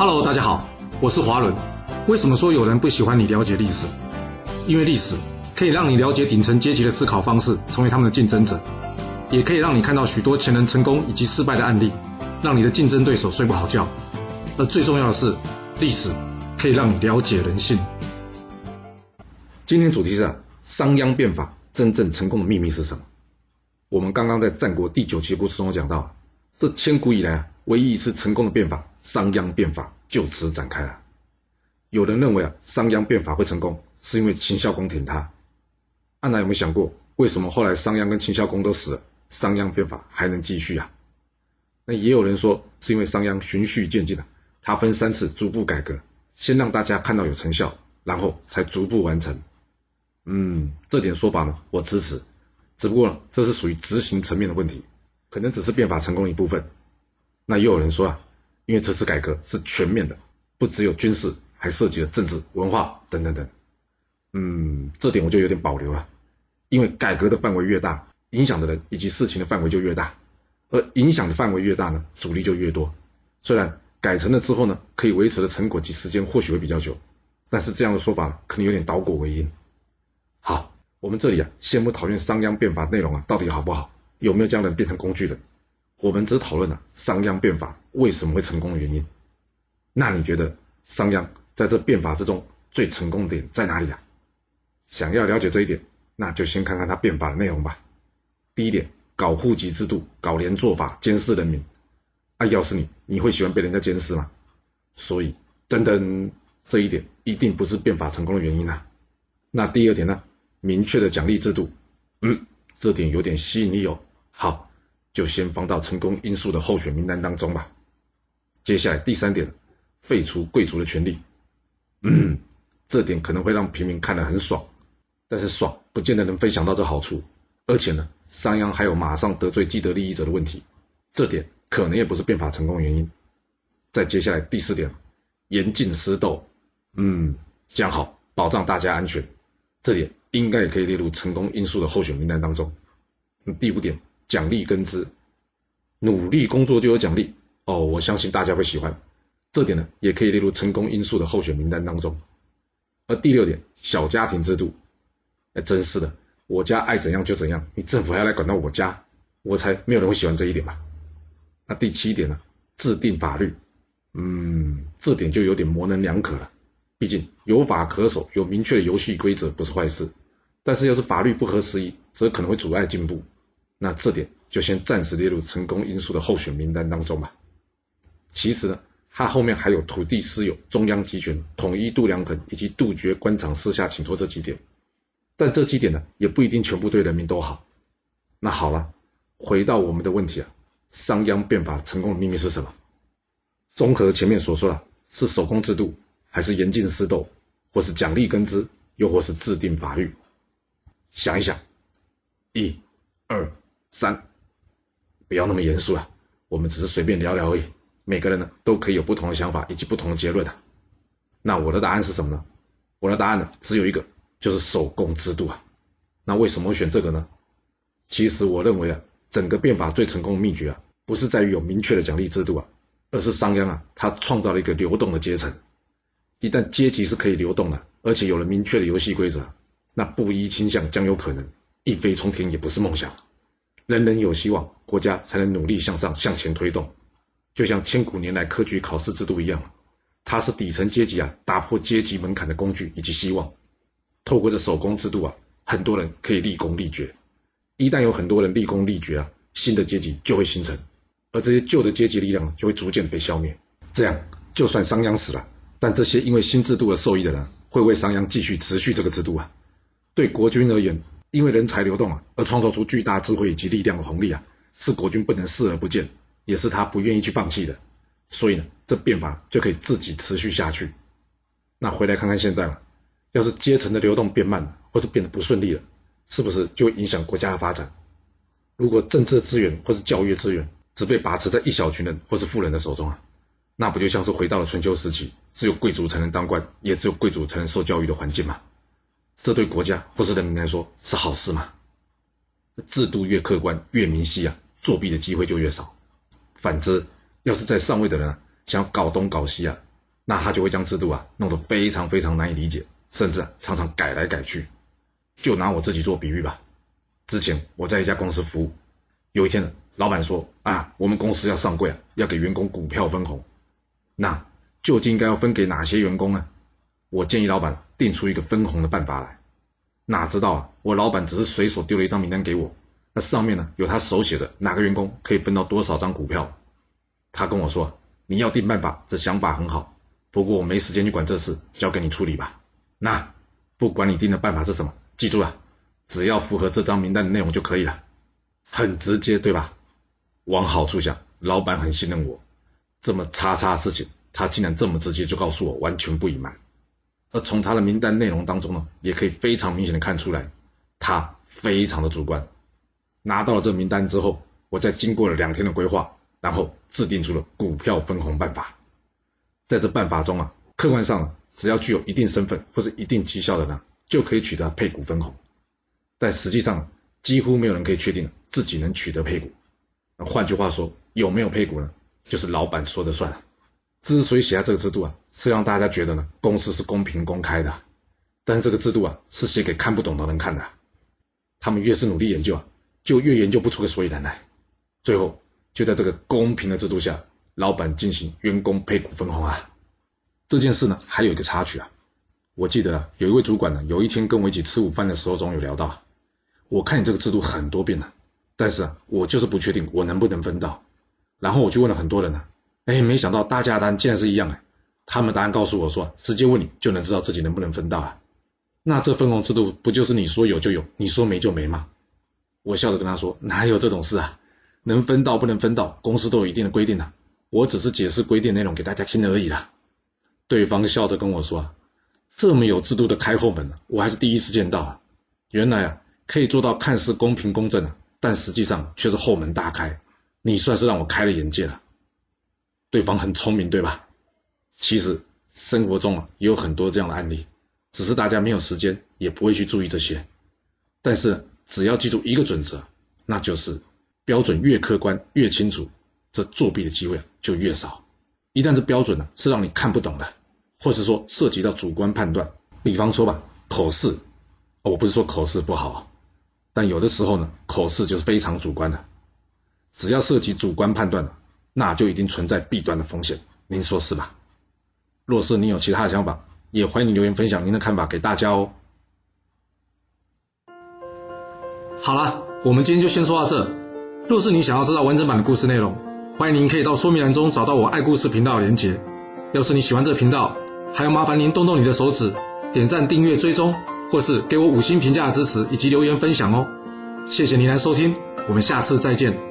Hello，大家好，我是华伦。为什么说有人不喜欢你了解历史？因为历史可以让你了解顶层阶级的思考方式，成为他们的竞争者，也可以让你看到许多前人成功以及失败的案例，让你的竞争对手睡不好觉。而最重要的是，历史可以让你了解人性。今天主题是啊，商鞅变法真正成功的秘密是什么？我们刚刚在战国第九期故事中讲到，这千古以来啊，唯一一次成功的变法——商鞅变法就此展开了。有人认为啊，商鞅变法会成功，是因为秦孝公挺他。安娜有没有想过，为什么后来商鞅跟秦孝公都死了，商鞅变法还能继续啊？那也有人说，是因为商鞅循序渐进的，他分三次逐步改革，先让大家看到有成效，然后才逐步完成。嗯，这点说法呢，我支持。只不过，这是属于执行层面的问题，可能只是变法成功一部分。那又有人说啊，因为这次改革是全面的，不只有军事，还涉及了政治、文化等等等。嗯，这点我就有点保留了，因为改革的范围越大，影响的人以及事情的范围就越大，而影响的范围越大呢，阻力就越多。虽然改成了之后呢，可以维持的成果及时间或许会比较久，但是这样的说法可能有点倒果为因。好，我们这里啊，先不讨论商鞅变法内容啊到底好不好，有没有将人变成工具的，我们只讨论了商鞅变法为什么会成功的原因。那你觉得商鞅在这变法之中最成功的点在哪里啊？想要了解这一点，那就先看看他变法的内容吧。第一点，搞户籍制度，搞连坐法，监视人民。啊，要是你，你会喜欢被人家监视吗？所以，等等，这一点一定不是变法成功的原因啊。那第二点呢？明确的奖励制度，嗯，这点有点吸引力哦。好，就先放到成功因素的候选名单当中吧。接下来第三点，废除贵族的权利，嗯，这点可能会让平民看得很爽，但是爽不见得能分享到这好处。而且呢，商鞅还有马上得罪既得利益者的问题，这点可能也不是变法成功原因。再接下来第四点，严禁私斗，嗯，讲好保障大家安全。这点应该也可以列入成功因素的候选名单当中。第五点，奖励根资，努力工作就有奖励哦，我相信大家会喜欢。这点呢，也可以列入成功因素的候选名单当中。而第六点，小家庭制度，哎，真是的，我家爱怎样就怎样，你政府还要来管到我家，我才没有人会喜欢这一点吧？那第七点呢，制定法律，嗯，这点就有点模棱两可了。毕竟有法可守，有明确的游戏规则不是坏事，但是要是法律不合时宜，则可能会阻碍进步。那这点就先暂时列入成功因素的候选名单当中吧。其实呢，它后面还有土地私有、中央集权、统一度量衡以及杜绝官场私下请托这几点。但这几点呢，也不一定全部对人民都好。那好了，回到我们的问题啊，商鞅变法成功的秘密是什么？综合前面所说的，是手工制度。还是严禁私斗，或是奖励耕资，又或是制定法律。想一想，一、二、三，不要那么严肃了，我们只是随便聊聊而已。每个人呢都可以有不同的想法以及不同的结论的。那我的答案是什么呢？我的答案呢只有一个，就是手工制度啊。那为什么选这个呢？其实我认为啊，整个变法最成功的秘诀啊，不是在于有明确的奖励制度啊，而是商鞅啊，他创造了一个流动的阶层。一旦阶级是可以流动的，而且有了明确的游戏规则，那布衣倾向将有可能，一飞冲天也不是梦想。人人有希望，国家才能努力向上向前推动。就像千古年来科举考试制度一样，它是底层阶级啊打破阶级门槛的工具以及希望。透过这手工制度啊，很多人可以立功立绝。一旦有很多人立功立绝啊，新的阶级就会形成，而这些旧的阶级力量就会逐渐被消灭。这样，就算商鞅死了。但这些因为新制度而受益的人，会为商鞅继续持续这个制度啊。对国君而言，因为人才流动啊，而创造出巨大智慧以及力量的红利啊，是国君不能视而不见，也是他不愿意去放弃的。所以呢，这变法就可以自己持续下去。那回来看看现在了，要是阶层的流动变慢了，或者变得不顺利了，是不是就会影响国家的发展？如果政治资源或是教育资源只被把持在一小群人或是富人的手中啊？那不就像是回到了春秋时期，只有贵族才能当官，也只有贵族才能受教育的环境吗？这对国家或是人民来说是好事吗？制度越客观越明晰啊，作弊的机会就越少。反之，要是在上位的人啊，想要搞东搞西啊，那他就会将制度啊弄得非常非常难以理解，甚至常常改来改去。就拿我自己做比喻吧，之前我在一家公司服务，有一天，老板说啊，我们公司要上柜啊，要给员工股票分红，那究竟应该要分给哪些员工呢？我建议老板定出一个分红的办法来。哪知道啊，我老板只是随手丢了一张名单给我，那上面呢有他手写的哪个员工可以分到多少张股票。他跟我说，你要定办法，这想法很好，不过我没时间去管这事，交给你处理吧。那不管你定的办法是什么。记住了，只要符合这张名单的内容就可以了，很直接，对吧？往好处想，老板很信任我，这么叉叉的事情，他竟然这么直接就告诉我，完全不隐瞒。而从他的名单内容当中呢，也可以非常明显的看出来，他非常的主观。拿到了这名单之后，我再经过了两天的规划，然后制定出了股票分红办法。在这办法中啊，客观上只要具有一定身份或是一定绩效的呢。就可以取得配股分红，但实际上几乎没有人可以确定自己能取得配股。换句话说，有没有配股呢？就是老板说的算了。之所以写下这个制度啊，是让大家觉得呢公司是公平公开的。但是这个制度啊，是写给看不懂的人看的。他们越是努力研究啊，就越研究不出个所以然来。最后就在这个公平的制度下，老板进行员工配股分红啊。这件事呢，还有一个插曲啊。我记得有一位主管呢，有一天跟我一起吃午饭的时候，总有聊到，我看你这个制度很多遍了，但是啊，我就是不确定我能不能分到。然后我就问了很多人呢，哎，没想到大家答案竟然是一样的。他们答案告诉我说，直接问你就能知道自己能不能分到啊。那这分红制度不就是你说有就有，你说没就没吗？我笑着跟他说，哪有这种事啊？能分到不能分到，公司都有一定的规定的，我只是解释规定内容给大家听而已啦。对方笑着跟我说。这么有制度的开后门我还是第一次见到啊！原来啊，可以做到看似公平公正啊，但实际上却是后门大开。你算是让我开了眼界了。对方很聪明，对吧？其实生活中啊也有很多这样的案例，只是大家没有时间，也不会去注意这些。但是只要记住一个准则，那就是标准越客观越清楚，这作弊的机会就越少。一旦这标准呢是让你看不懂的。或是说涉及到主观判断，比方说吧，口试，我不是说口试不好，但有的时候呢，口试就是非常主观的，只要涉及主观判断那就一定存在弊端的风险，您说是吧？若是你有其他的想法，也欢迎留言分享您的看法给大家哦。好了，我们今天就先说到这。若是你想要知道完整版的故事内容，欢迎您可以到说明栏中找到我爱故事频道的连结。要是你喜欢这个频道，还要麻烦您动动你的手指，点赞、订阅、追踪，或是给我五星评价的支持，以及留言分享哦。谢谢您来收听，我们下次再见。